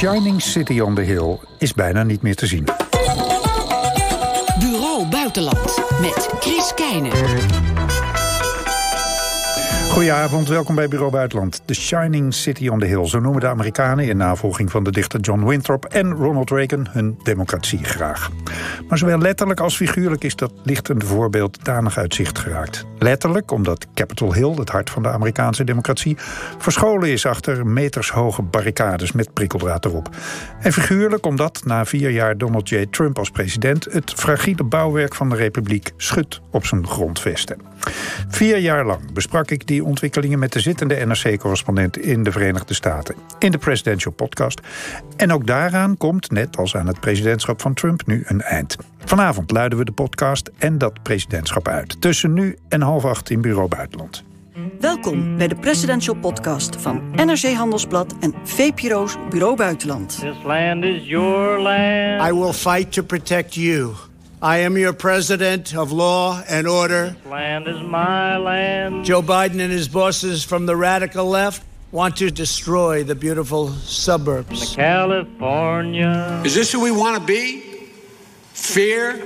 shining city on the hill is bijna niet meer te zien. Bureau Buitenland met Chris Keijnen. Goedenavond, welkom bij Bureau Buitenland. The Shining City on the Hill, zo noemen de Amerikanen... in navolging van de dichter John Winthrop en Ronald Reagan... hun democratie graag. Maar zowel letterlijk als figuurlijk is dat lichtende voorbeeld... danig uit zicht geraakt. Letterlijk omdat Capitol Hill, het hart van de Amerikaanse democratie... verscholen is achter metershoge barricades met prikkeldraad erop. En figuurlijk omdat na vier jaar Donald J. Trump als president... het fragiele bouwwerk van de republiek schudt op zijn grondvesten. Vier jaar lang besprak ik die ontwikkelingen met de zittende NRC-correspondent in de Verenigde Staten. In de Presidential Podcast. En ook daaraan komt, net als aan het presidentschap van Trump, nu een eind. Vanavond luiden we de podcast en dat presidentschap uit. Tussen nu en half acht in Bureau Buitenland. Welkom bij de Presidential Podcast van NRC Handelsblad en VPRO's Bureau Buitenland. This land is your land. I will fight to protect you. I am your president of law and order. This land is my land. Joe Biden and his bosses from the radical left want to destroy the beautiful suburbs. California. Is this who we want to be? Fear?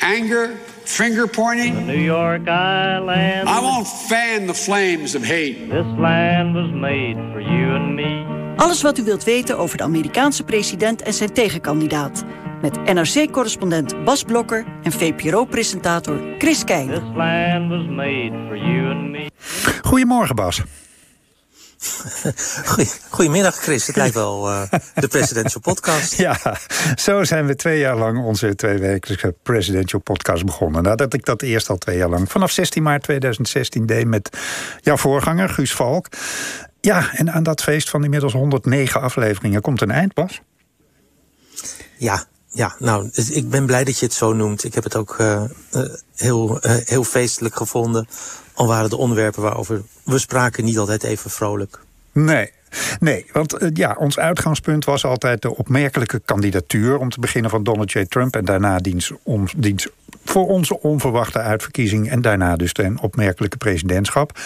Anger? Finger pointing? New York Island. I won't fan the flames of hate. This land was made for you and me. Alles wat u wilt weten over de Amerikaanse president en zijn tegenkandidaat. Met NRC-correspondent Bas Blokker en VPRO-presentator Chris Keijnen. This land was made for you and me. Goedemorgen, Bas. Goedemiddag, Chris. Het lijkt wel eh, de Presidential Podcast. Ja, zo zijn we twee jaar lang onze tweewekelijkse Presidential Podcast begonnen. Nadat ik dat eerst al twee jaar lang, vanaf 16 maart 2016, deed met jouw voorganger, Guus Valk. Ja, en aan dat feest van inmiddels 109 afleveringen komt een eind, Bas. Ja, ja, nou, dus ik ben blij dat je het zo noemt. Ik heb het ook eh, eh, heel, eh, heel feestelijk gevonden. Al waren de onderwerpen waarover we spraken niet altijd even vrolijk. Nee. Nee, want ja, ons uitgangspunt was altijd de opmerkelijke kandidatuur... om te beginnen van Donald J. Trump en daarna diens, om, diens voor onze onverwachte uitverkiezing... en daarna dus een opmerkelijke presidentschap.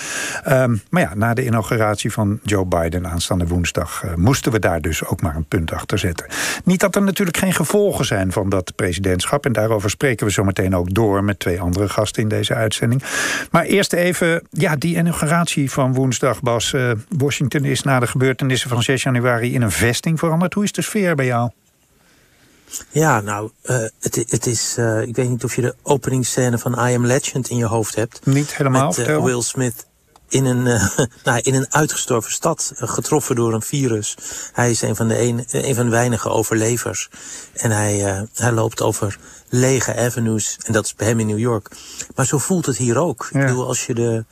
Ehm, maar ja, na de inauguratie van Joe Biden aanstaande woensdag... eh, moesten we daar dus ook maar een punt achter zetten. Niet dat er natuurlijk geen gevolgen zijn van dat presidentschap... en daarover spreken we zo meteen ook door met twee andere gasten in deze uitzending. Maar eerst even, ja, die inauguratie van woensdag, Bas. eh, Washington is na de gebeurtenissen van 6 januari in een vesting veranderd. Hoe is de sfeer bij jou? Ja, nou, eh, het, het is. eh, ik weet niet of je de openingsscène van I Am Legend in je hoofd hebt. Niet helemaal, Met eh. Will Smith in een, nou, in een uitgestorven stad, getroffen door een virus. Hij is een van de, een, een van de weinige overlevers. En hij, hij loopt over lege avenues. En dat is bij hem in New York. Maar zo voelt het hier ook. Ja. Ik bedoel, als je de,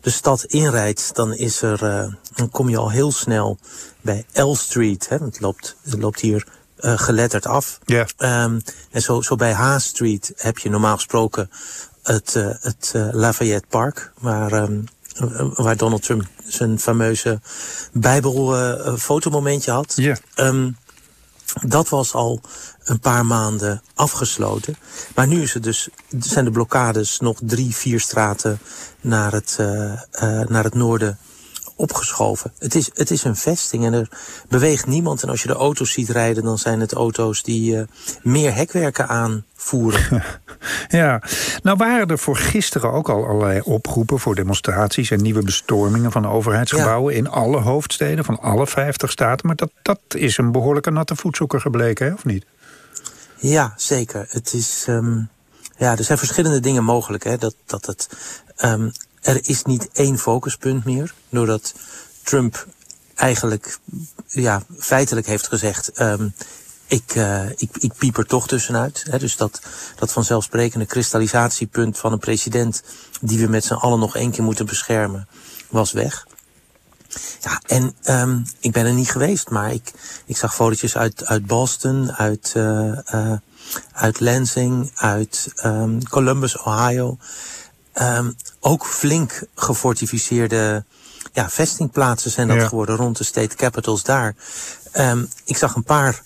de stad inrijdt, dan, is er, dan kom je al heel snel bij L Street. Hè, want het loopt, het loopt hier eh, geletterd af. Ja. Ehm, en zo, zo bij H Street heb je normaal gesproken het, eh, het eh, Lafayette Park, waar, ehm, eh, waar Donald Trump zijn fameuze Bijbel-fotomomentje had. Ja. Ehm, dat was al een paar maanden afgesloten. Maar nu is het dus, zijn de blokkades nog drie, vier straten naar het, eh, eh, naar het noorden opgeschoven. Het is, het is een vesting en er beweegt niemand. En als je de auto's ziet rijden, dan zijn het auto's die eh, meer hekwerken aanvoeren. Ja, nou waren er voor gisteren ook al allerlei oproepen voor demonstraties en nieuwe bestormingen van overheidsgebouwen in alle hoofdsteden van alle 50 staten. Maar dat, dat is een behoorlijke natte voetzoeker gebleken, hè, of niet? Ja, zeker. Het is, ehm, ja, er zijn verschillende dingen mogelijk. Hè? Dat, dat het, ehm, er is niet één focuspunt meer. Doordat Trump eigenlijk ja, feitelijk heeft gezegd... ehm, ik, eh, ik, ik piep er toch tussenuit. Hè? Dus dat, dat vanzelfsprekende kristallisatiepunt van een president... die we met z'n allen nog één keer moeten beschermen, was weg. Ja, en um, ik ben er niet geweest, maar ik, ik zag fotootjes uit, uit Boston, uit, uh, uh, uit Lansing, uit um, Columbus, Ohio. Um, ook flink gefortificeerde ja, vestingplaatsen zijn dat Ja. geworden rond de state capitals daar. Um, ik zag een paar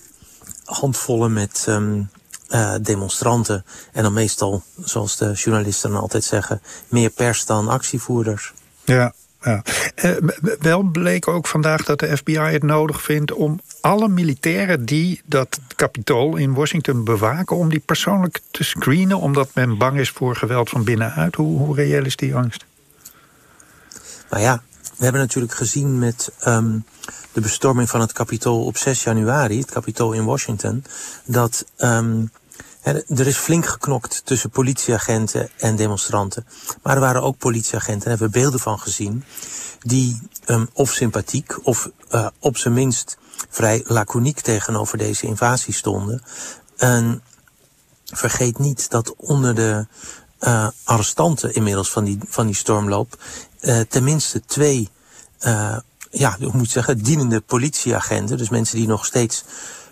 handvollen met um, uh, demonstranten. En dan meestal, zoals de journalisten dan altijd zeggen, meer pers dan actievoerders. Ja. Ja. Eh, wel bleek ook vandaag dat de FBI het nodig vindt om alle militairen die dat kapitool in Washington bewaken, om die persoonlijk te screenen, omdat men bang is voor geweld van binnenuit. Hoe, hoe reëel is die angst? Nou ja, we hebben natuurlijk gezien met ehm, de bestorming van het kapitool op 6 januari, het kapitool in Washington, dat ehm, er is flink geknokt tussen politieagenten en demonstranten. Maar er waren ook politieagenten, daar hebben we beelden van gezien, die um, of sympathiek of uh, op zijn minst vrij laconiek tegenover deze invasie stonden. En vergeet niet dat onder de uh, arrestanten inmiddels van die, van die stormloop uh, tenminste twee, ja, hoe moet ik zeggen, dienende politieagenten, dus mensen die nog steeds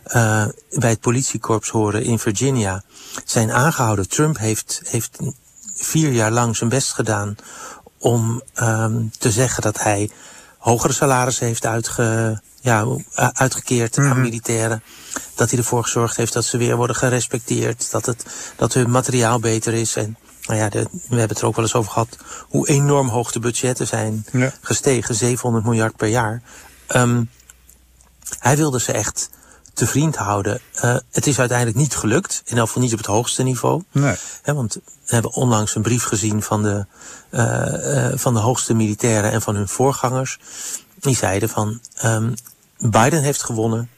uh, bij het politiekorps horen in Virginia, zijn aangehouden. Trump heeft, heeft vier jaar lang zijn best gedaan om um, te zeggen dat hij hogere salarissen heeft uitge, ja, uitgekeerd mm -hmm. aan militairen. Dat hij ervoor gezorgd heeft dat ze weer worden gerespecteerd. Dat, het, dat hun materiaal beter is. En nou ja, de, we hebben het er ook wel eens over gehad. Hoe enorm hoog de budgetten zijn ja. gestegen. 700 miljard per jaar. Um, hij wilde ze echt te vriend houden. Uh, het is uiteindelijk niet gelukt. In elk geval niet op het hoogste niveau. Nee. He, want we hebben onlangs een brief gezien van de, uh, uh, van de hoogste militairen en van hun voorgangers. Die zeiden van um, Biden heeft gewonnen.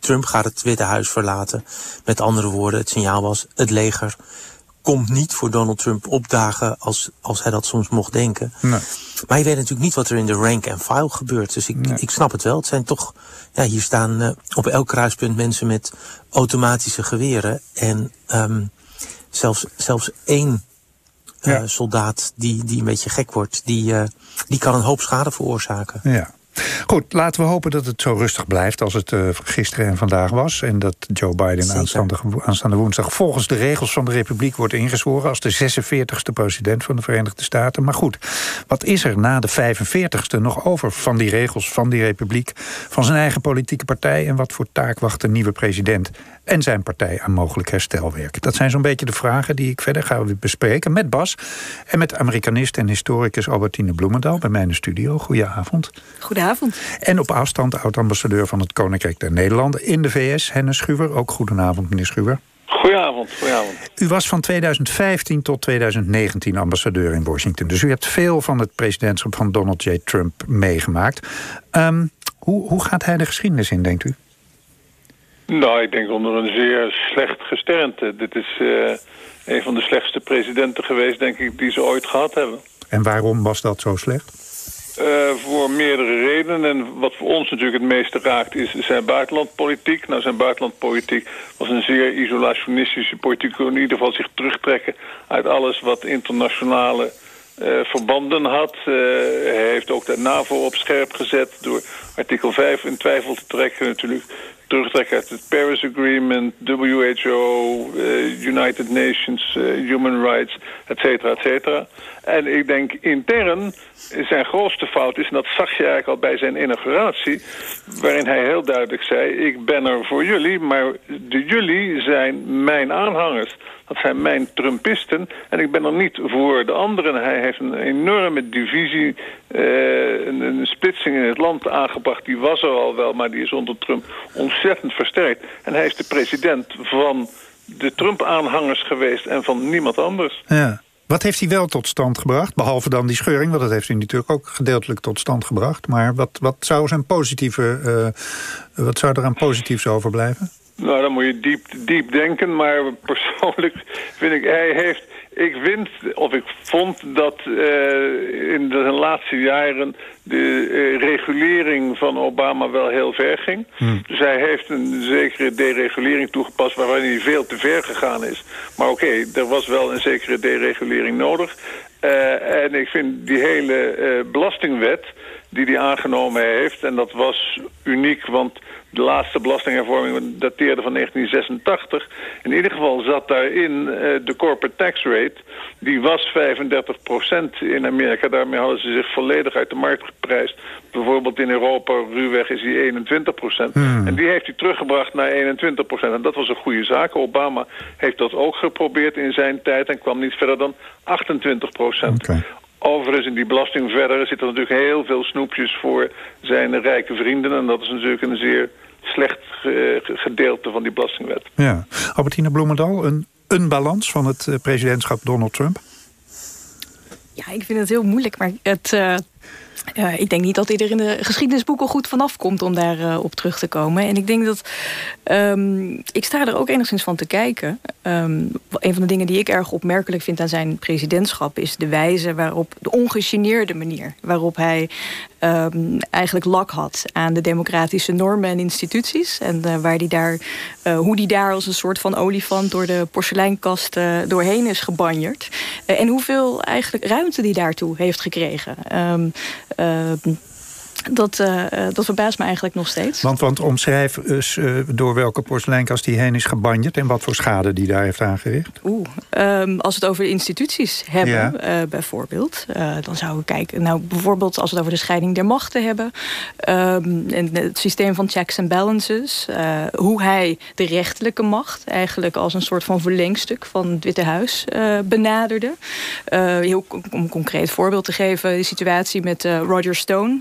Trump gaat het Witte Huis verlaten. Met andere woorden, het signaal was het leger komt niet voor Donald Trump opdagen als, als hij dat soms mocht denken. Nee. Maar je weet natuurlijk niet wat er in de rank and file gebeurt. Dus ik, nee. ik snap het wel. Het zijn toch, ja, hier staan uh, op elk kruispunt mensen met automatische geweren. En um, zelfs, zelfs één uh, ja. soldaat die, die een beetje gek wordt, die, uh, die kan een hoop schade veroorzaken. Ja. Goed, laten we hopen dat het zo rustig blijft als het uh, gisteren en vandaag was. En dat Joe Biden aanstaande, aanstaande woensdag volgens de regels van de Republiek wordt ingezworen als de 46ste president van de Verenigde Staten. Maar goed, wat is er na de 45ste nog over van die regels van die Republiek, van zijn eigen politieke partij en wat voor taak wacht de nieuwe president en zijn partij aan mogelijk herstelwerk? Dat zijn zo'n beetje de vragen die ik verder ga bespreken met Bas en met Amerikanist en historicus Albertine Bloemendaal bij mij in de studio. Goedenavond. Goedenavond. En op afstand oud-ambassadeur van het Koninkrijk der Nederlanden in de VS, Hennis Schuwer. Ook goedenavond, meneer Schuwer. Goedenavond, goedenavond. U was van 2015 tot 2019 ambassadeur in Washington. Dus u hebt veel van het presidentschap van Donald J. Trump meegemaakt. Um, hoe, hoe gaat hij de geschiedenis in, denkt u? Nou, ik denk onder een zeer slecht gesternte. Dit is uh, een van de slechtste presidenten geweest, denk ik, die ze ooit gehad hebben. En waarom was dat zo slecht? Uh, voor meerdere redenen. En wat voor ons natuurlijk het meeste raakt is zijn buitenlandpolitiek. Nou, zijn buitenlandpolitiek was een zeer isolationistische politiek. In ieder geval zich terugtrekken uit alles wat internationale uh, verbanden had. Uh, hij heeft ook de NAVO op scherp gezet door artikel 5 in twijfel te trekken natuurlijk. Terugtrekken uit het Paris Agreement, WHO, uh, United Nations, Human Rights, et cetera, et cetera. En ik denk intern zijn grootste fout is, en dat zag je eigenlijk al bij zijn inauguratie... waarin hij heel duidelijk zei, ik ben er voor jullie, maar de jullie zijn mijn aanhangers. Dat zijn mijn Trumpisten en ik ben er niet voor de anderen. Hij heeft een enorme divisie, uh, een, een splitsing in het land aangebracht. Die was er al wel, maar die is onder Trump ontzettend versterkt. En hij is de president van de Trump-aanhangers geweest en van niemand anders. Ja. Wat heeft hij wel tot stand gebracht? Behalve dan die scheuring, want dat heeft hij natuurlijk ook gedeeltelijk tot stand gebracht. Maar wat, wat zou zijn positieve, uh, wat zou er aan positiefs overblijven? Nou, dan moet je diep, diep denken, maar persoonlijk vind ik, hij heeft... Ik vind, of ik vond dat uh, in de laatste jaren de uh, regulering van Obama wel heel ver ging. Hmm. Dus hij heeft een zekere deregulering toegepast waarin hij veel te ver gegaan is. Maar oké, okay, er was wel een zekere deregulering nodig. Uh, en ik vind die hele belastingwet die hij aangenomen heeft, en dat was uniek, want de laatste belastinghervorming dateerde van 1986. In ieder geval zat daarin uh, de corporate tax rate. Die was 35% in Amerika. Daarmee hadden ze zich volledig uit de markt geprijsd. Bijvoorbeeld in Europa, ruwweg, is die 21%. Hmm. En die heeft hij teruggebracht naar 21%. En dat was een goede zaak. Obama heeft dat ook geprobeerd in zijn tijd... en kwam niet verder dan 28%. Okay. Overigens in die belasting verder zitten natuurlijk heel veel snoepjes voor zijn rijke vrienden. En dat is natuurlijk een zeer slecht ge- gedeelte van die belastingwet. Ja. Albertine Bloemendal, een, een balans van het eh, presidentschap Donald Trump? Ja, ik vind het heel moeilijk, maar het, eh, eh, ik denk niet dat hij er in de geschiedenisboeken goed vanaf komt om daar eh, op terug te komen. En ik denk dat. ehm, ik sta er ook enigszins van te kijken. Ehm, een van de dingen die ik erg opmerkelijk vind aan zijn presidentschap is de wijze waarop, de ongegeneerde manier waarop hij ehm, eigenlijk lak had aan de democratische normen en instituties. En eh, waar die daar, eh, hoe die daar als een soort van olifant door de porseleinkast eh, doorheen is gebanjerd. En hoeveel eigenlijk ruimte die daartoe heeft gekregen. Ehm, ehm, dat, eh, eh, dat verbaast me eigenlijk nog steeds. Want, want omschrijf eens eh, door welke porseleinkast die heen is gebanjerd... en wat voor schade die daar heeft aangericht. Oeh, ehm, als we het over instituties hebben, Ja. bijvoorbeeld, dan zouden we kijken. Nou, bijvoorbeeld als we het over de scheiding der machten hebben, ehm, en het systeem van checks en balances, hoe hij de rechterlijke macht eigenlijk als een soort van verlengstuk van het Witte Huis benaderde. Heel om een concreet voorbeeld te geven, de situatie met Roger Stone,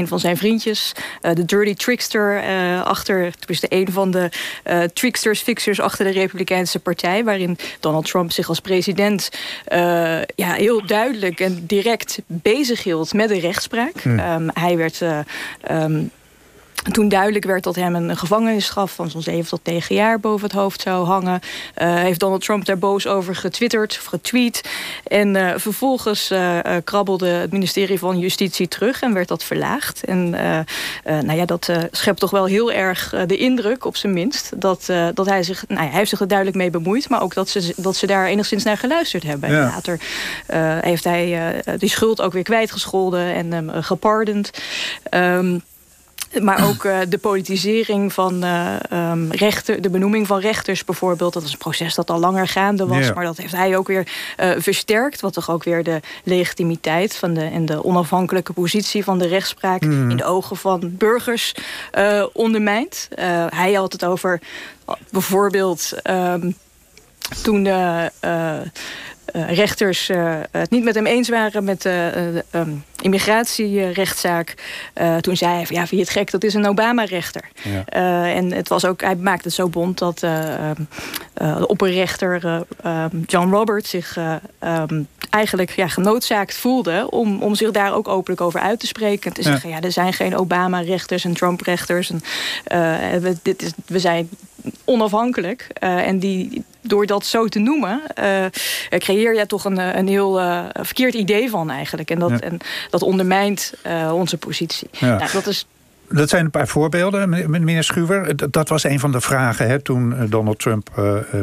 een van zijn vriendjes, eh, de dirty trickster eh, achter, tenminste een van de eh, tricksters, fixers achter de Republikeinse Partij, waarin Donald Trump zich als president ja, heel duidelijk en direct bezig hield met de rechtspraak. Ehm, hij werd. eh, ehm, toen duidelijk werd dat hem een gevangenisstraf van zo'n 7 tot 9 jaar boven het hoofd zou hangen, eh, heeft Donald Trump daar boos over getwitterd of getweet. En eh, vervolgens eh, krabbelde het ministerie van Justitie terug en werd dat verlaagd. En nou ja, dat schept toch wel heel erg de indruk, op zijn minst, dat, dat hij zich, nou ja, hij heeft zich er duidelijk mee bemoeid, maar ook dat ze, dat ze daar enigszins naar geluisterd hebben. Ja. En later heeft hij die schuld ook weer kwijtgescholden en hem gepardend. Ehm, maar ook eh, de politisering van ehm, rechter, de benoeming van rechters bijvoorbeeld. Dat is een proces dat al langer gaande was. Maar dat heeft hij ook weer eh, versterkt. Wat toch ook weer de legitimiteit van de, en de onafhankelijke positie van de rechtspraak in de ogen van burgers ondermijnt. Hij had het over bijvoorbeeld. ehm, toen de rechters eh, het niet met hem eens waren met de eh, ehm, immigratierechtszaak. eh, toen zei hij van ja, vind je het gek, dat is een Obama-rechter. Ja. Eh, en het was ook, hij maakte het zo bond dat eh, ehm, eh, de opperrechter eh, ehm, John Roberts zich eh, eigenlijk ja, genoodzaakt voelde om, om zich daar ook openlijk over uit te spreken. En te zeggen, ja, er zijn geen Obama-rechters en Trump-rechters. En, eh, we, dit is, we zijn onafhankelijk. Eh, en die, door dat zo te noemen, eh, creëer je toch een, eh, een heel verkeerd idee van eigenlijk. En dat, Ja. en dat ondermijnt onze positie. Ja. Nou, dat is Dat zijn een paar voorbeelden, meneer- Schuwer. Dat- was een van de vragen hè, toen Donald Trump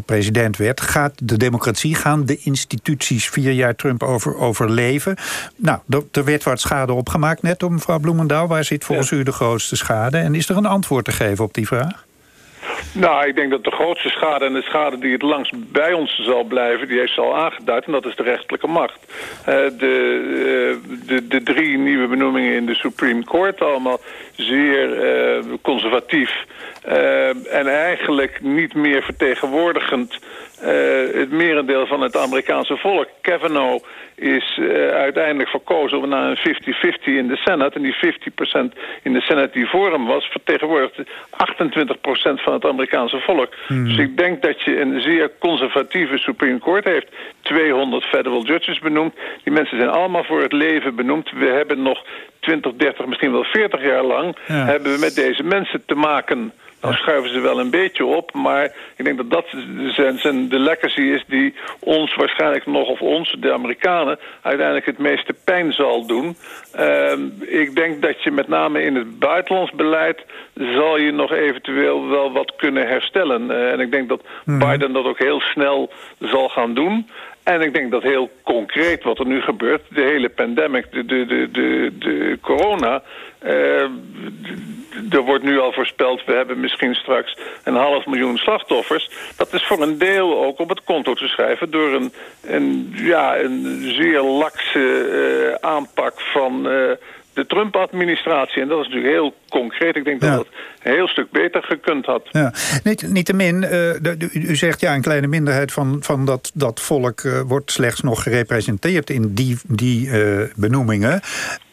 president werd. Gaat de democratie, gaan de instituties vier jaar Trump over, overleven? Nou, er- er werd wat schade opgemaakt net door mevrouw Bloemendaal. Waar zit volgens u de grootste schade? En is er een antwoord te geven op die vraag? Nou, ik denk dat de grootste schade en de schade die het langst bij ons zal blijven, die heeft ze al aangeduid, en dat is de rechterlijke macht. Eh, de, eh, de, de drie nieuwe benoemingen in de Supreme Court, allemaal zeer eh, conservatief en eigenlijk niet meer vertegenwoordigend eh, het merendeel van het Amerikaanse volk. Kavanaugh is eh, uiteindelijk verkozen naar een 50-50 in de Senate. En die 50% in de Senate die voor hem was, vertegenwoordigde 28% van het Amerikaanse volk. Dus ik denk dat je een zeer conservatieve Supreme Court heeft. 200 federal judges benoemd. Die mensen zijn allemaal voor het leven benoemd. We hebben nog 20, 30, misschien wel 40 jaar lang... Ja. hebben we met deze mensen te maken... Dan schuiven ze wel een beetje op, maar ik denk dat dat zijn, zijn de legacy is die ons waarschijnlijk nog, of ons, de Amerikanen, uiteindelijk het meeste pijn zal doen. Ehm, ik denk dat je met name in het buitenlands beleid zal je nog eventueel wel wat kunnen herstellen. Eh, en ik denk dat Biden dat ook heel snel zal gaan doen. En ik denk dat heel concreet wat er nu gebeurt, de hele pandemic, de, de, de, de, de corona. d- er wordt nu al voorspeld, we hebben misschien straks een half miljoen slachtoffers. Dat is voor een deel ook op het konto te schrijven door een, een, ja, een zeer lakse eh, aanpak van. eh, de Trump-administratie. En dat is natuurlijk heel concreet. Ik denk Ja. dat dat een heel stuk beter gekund had. Ja. Niet, niettemin, uh, de, u zegt ja, een kleine minderheid van, van dat, dat volk uh, wordt slechts nog gerepresenteerd in die, die uh, benoemingen.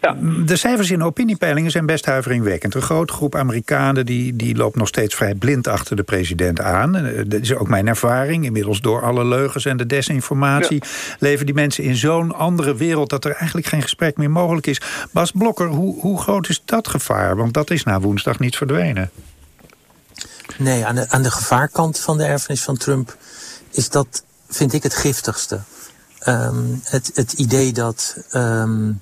Ja. De cijfers in opiniepeilingen zijn best huiveringwekkend. Een grote groep Amerikanen die, die loopt nog steeds vrij blind achter de president aan. Dat is ook mijn ervaring. Inmiddels door alle leugens en de desinformatie... Ja. leven die mensen in zo'n andere wereld... dat er eigenlijk geen gesprek meer mogelijk is. Bas Hoe, hoe groot is dat gevaar? Want dat is na woensdag niet verdwenen. Nee, aan de, aan de gevaarkant van de erfenis van Trump... is dat, vind ik, het giftigste. Um, het, het idee dat... Um,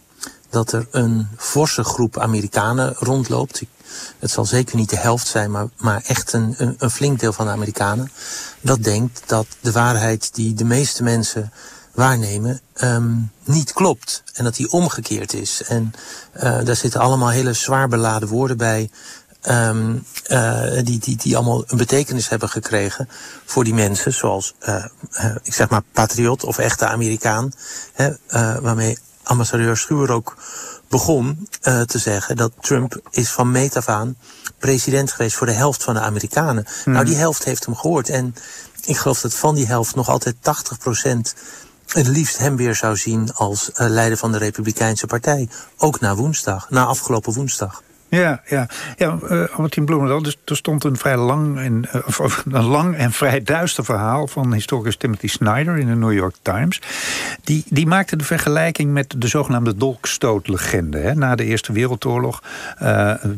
dat er een forse groep Amerikanen rondloopt. Het zal zeker niet de helft zijn, maar, maar echt een, een flink deel van de Amerikanen. Dat denkt dat de waarheid die de meeste mensen waarnemen um, niet klopt. En dat die omgekeerd is. En uh, daar zitten allemaal hele zwaar beladen woorden bij. Um, uh, die, die, die allemaal een betekenis hebben gekregen voor die mensen. Zoals, uh, ik zeg maar, patriot of echte Amerikaan. Hè, waarmee ambassadeur Schuur ook begon uh, te zeggen dat Trump is van meet af aan president geweest voor de helft van de Amerikanen. Mm. Nou, die helft heeft hem gehoord. En ik geloof dat van die helft nog altijd 80 procent het liefst hem weer zou zien als uh, leider van de Republikeinse Partij. Ook na woensdag, na afgelopen woensdag. Ja, ja. ja uh, Martin Bloemendaal, dus er stond een vrij lang en, of, een lang en vrij duister verhaal van historicus Timothy Snyder in de New York Times. Die, die maakte de vergelijking met de zogenaamde dolkstootlegende. Na de Eerste Wereldoorlog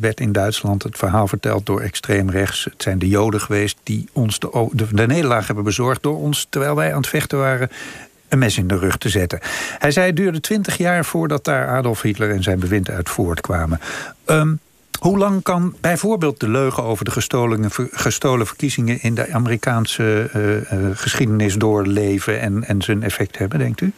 werd in Duitsland het verhaal verteld door extreem rechts. Het zijn de Joden geweest die ons de, de, de nederlaag hebben bezorgd door ons, terwijl wij aan het vechten waren, een mes in de rug te zetten. Hij zei het duurde twintig jaar voordat daar Adolf Hitler en zijn bewind uit voortkwamen. Um, hoe lang kan bijvoorbeeld de leugen over de gestolen, verkiezingen in de Amerikaanse uh, uh, geschiedenis doorleven en, en zijn effect hebben, denkt u?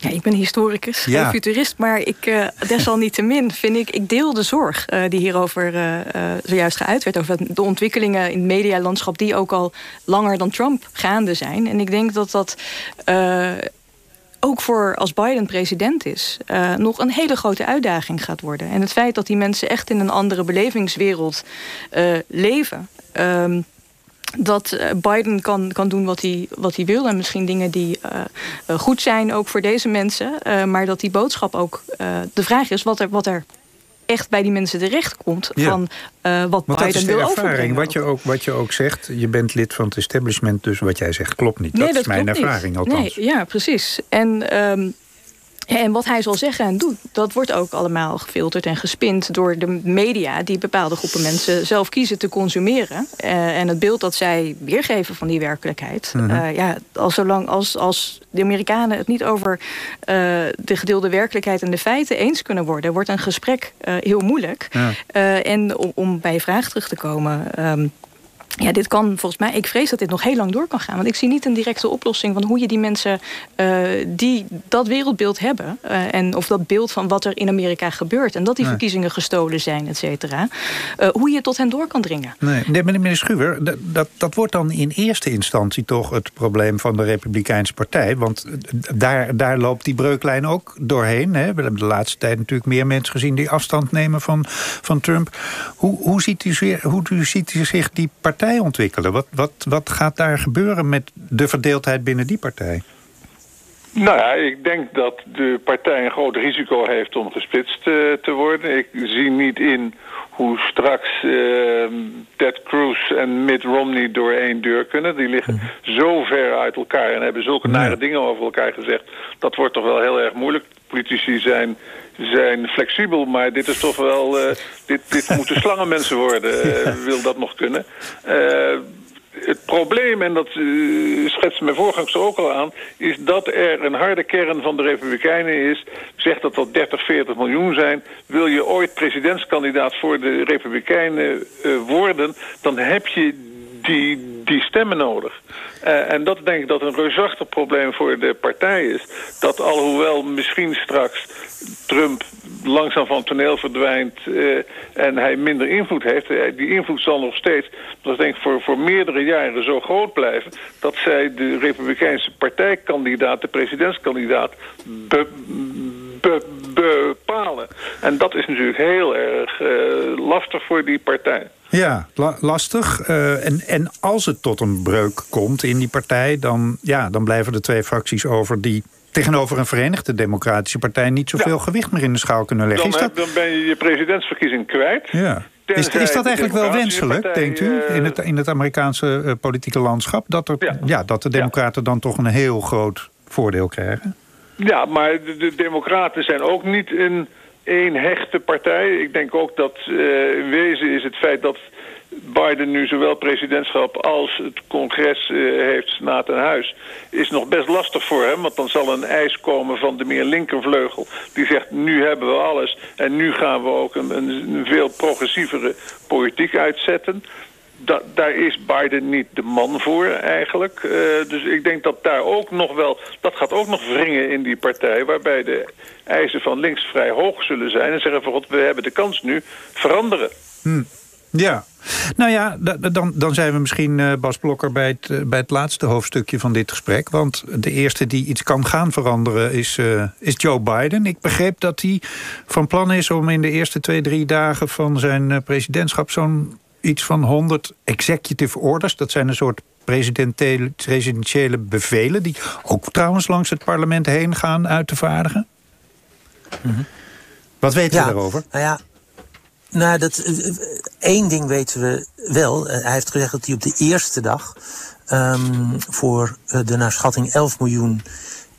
Ja, ik ben historicus, ja. futurist, maar ik, uh, desalniettemin vind ik, ik deel de zorg uh, die hierover uh, zojuist geuit werd. Over de ontwikkelingen in het medialandschap die ook al langer dan Trump gaande zijn. En ik denk dat dat ook voor als Biden president is, uh, nog een hele grote uitdaging gaat worden. En het feit dat die mensen echt in een andere belevingswereld uh, leven. Uh, dat eh, Biden kan, kan doen wat hij, wat hij wil. En misschien dingen die uh, goed zijn ook voor deze mensen. Uh, maar dat die boodschap ook... de vraag is wat er, wat er echt bij die mensen terecht komt ja. van uh, wat Want Biden wil ervaring. Wat je, ook, wat je ook zegt, je bent lid van het establishment, dus wat jij zegt klopt niet. Nee, dat, dat is mijn ervaring niet. althans. Nee, ja, precies. En um, en wat hij zal zeggen en doet, dat wordt ook allemaal gefilterd en gespind door de media die bepaalde groepen mensen zelf kiezen te consumeren. Uh, en het beeld dat zij weergeven van die werkelijkheid. Mm -hmm. uh, ja, als, zolang als, als de Amerikanen het niet over uh, de gedeelde werkelijkheid en de feiten eens kunnen worden, wordt een gesprek heel moeilijk. Ja. en om, om, bij je vraag terug te komen. Um, ja, dit kan volgens mij, ik vrees dat dit nog heel lang door kan gaan. Want ik zie niet een directe oplossing van hoe je die mensen uh, die dat wereldbeeld hebben. Uh, en of dat beeld van wat er in Amerika gebeurt. En dat die nee. verkiezingen gestolen zijn, et cetera. Uh, hoe je tot hen door kan dringen. Nee, nee meneer Schuwer, dat, dat, dat wordt dan in eerste instantie toch het probleem van de Republikeinse Partij. Want daar, daar loopt die breuklijn ook doorheen. Hè. We hebben de laatste tijd natuurlijk meer mensen gezien die afstand nemen van, van Trump. Hoe, hoe, ziet u, hoe ziet u zich die partij ontwikkelen? Wat, wat, wat gaat daar gebeuren met de verdeeldheid binnen die partij? Nou ja, ik denk dat de partij een groot risico heeft om gesplitst uh, te worden. Ik zie niet in hoe straks uh, Ted Cruz en Mitt Romney door één deur kunnen. Die liggen mm. zo ver uit elkaar en hebben zulke nare dingen over elkaar gezegd. Dat wordt toch wel heel erg moeilijk. Politici zijn, zijn flexibel, maar dit is toch wel... Uh, dit, dit moeten slangenmensen worden, uh, wil dat nog kunnen. Uh, het probleem, en dat schetst mijn voorgangers ook al aan... is dat er een harde kern van de Republikeinen is... zegt dat dat 30, 40 miljoen zijn. Wil je ooit presidentskandidaat voor de Republikeinen worden... dan heb je die, stemmen nodig. Uh, en dat denk ik dat een reusachtig probleem voor de partij is. Dat alhoewel misschien straks Trump langzaam van toneel verdwijnt... Uh, en hij minder invloed heeft, uh, die invloed zal nog steeds... dat denk ik voor, voor meerdere jaren zo groot blijven... dat zij de Republikeinse partijkandidaat, de presidentskandidaat... Be, be, bepalen. En dat is natuurlijk heel erg lastig voor die partij. Ja, la- lastig. Eh, en, en als het tot een breuk komt in die partij... dan, ja, dan blijven er twee fracties over die tegenover een Verenigde Democratische Partij... niet zoveel gewicht meer in de schaal kunnen leggen. Dan, Is heb- dat, dan ben je je presidentsverkiezing kwijt. ja. is, is dat de eigenlijk wel wenselijk, partij, denkt u, eh, in het, in het Amerikaanse eh, politieke landschap? Dat, er, ja. Ja. dat de Democraten dan toch een heel groot voordeel krijgen? Ja, maar de, de Democraten zijn ook niet een één hechte partij. Ik denk ook dat eh, in wezen is het feit dat Biden nu zowel presidentschap als het congres eh, heeft, senaat en huis, is nog best lastig voor hem. Want dan zal een eis komen van de meer linkervleugel. Die zegt, nu hebben we alles en nu gaan we ook een, een, een veel progressievere politiek uitzetten. Da- daar is Biden niet de man voor eigenlijk. Eh, dus ik denk dat daar ook nog wel... dat gaat ook nog wringen in die partij... waarbij de eisen van links vrij hoog zullen zijn... en zeggen van god, we hebben de kans nu veranderen. Ja. Nou ja, da- da- dan, dan zijn we misschien, eh, Bas Blokker, bij het, eh, bij het laatste hoofdstukje van dit gesprek. Want de eerste die iets kan gaan veranderen is, is Joe Biden. Ik begreep dat hij van plan is om in de eerste twee, drie dagen van zijn presidentschap... zo'n iets van 100 executive orders, dat zijn een soort presidentiële, presidentiële bevelen... die ook trouwens langs het parlement heen gaan uit te vaardigen. Wat weten we daarover? Nou ja, nou, dat, eh, eh, één ding weten we wel. Eh, hij heeft gezegd dat hij op de eerste dag ehm, voor de naar schatting 11 miljoen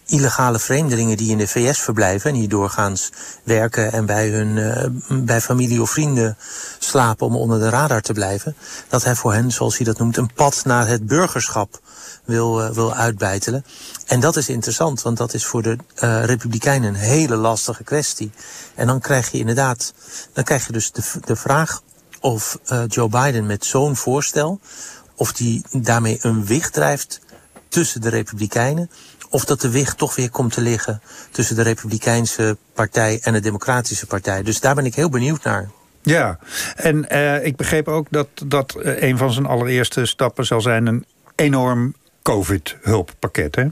illegale vreemdelingen die in de VS verblijven en die doorgaans werken en bij hun eh, bij familie of vrienden slapen om onder de radar te blijven, dat hij voor hen, zoals hij dat noemt, een pad naar het burgerschap wil, eh, wil uitbeitelen. En dat is interessant, want dat is voor de eh, Republikeinen een hele lastige kwestie. En dan krijg je inderdaad, dan krijg je dus de, de vraag of Joe Biden met zo'n voorstel, of die daarmee een wicht drijft tussen de Republikeinen, of dat de wicht toch weer komt te liggen tussen de Republikeinse partij en de Democratische partij. Dus daar ben ik heel benieuwd naar. Ja, en eh, ik begreep ook dat, dat eh, een van zijn allereerste stappen zal zijn... een enorm COVID-hulppakket, hè?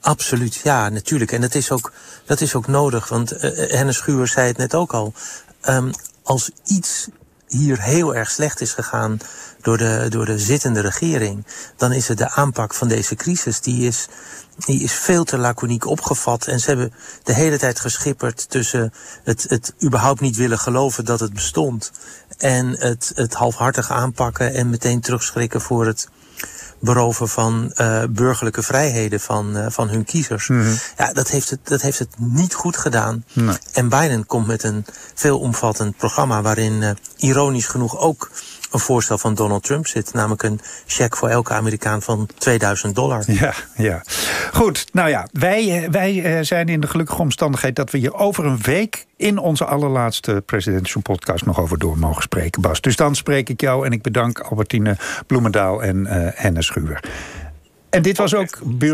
Absoluut, ja, natuurlijk. En dat is ook, dat is ook nodig, want eh Hennis Schuur zei het net ook al. Ehm, als iets hier heel erg slecht is gegaan door de, door de zittende regering, dan is het de aanpak van deze crisis. Die is, die is veel te laconiek opgevat. En ze hebben de hele tijd geschipperd tussen het, het überhaupt niet willen geloven dat het bestond. En het, het halfhartig aanpakken en meteen terugschrikken voor het beroven van eh, burgerlijke vrijheden van, eh, van hun kiezers. Ja, dat heeft, het, dat heeft het niet goed gedaan. Nee. En Biden komt met een veelomvattend programma waarin eh, ironisch genoeg ook een voorstel van Donald Trump zit. Namelijk een cheque voor elke Amerikaan van 2000 dollar. Ja, ja. Goed, nou ja, wij, eh, wij eh, zijn in de gelukkige omstandigheid... dat we hier over een week in onze allerlaatste Presidential Podcast... nog over door mogen spreken, Bas. Dus dan spreek ik jou en ik bedank Albertine Bloemendaal en eh Hennis Schuwer. En dit was ook...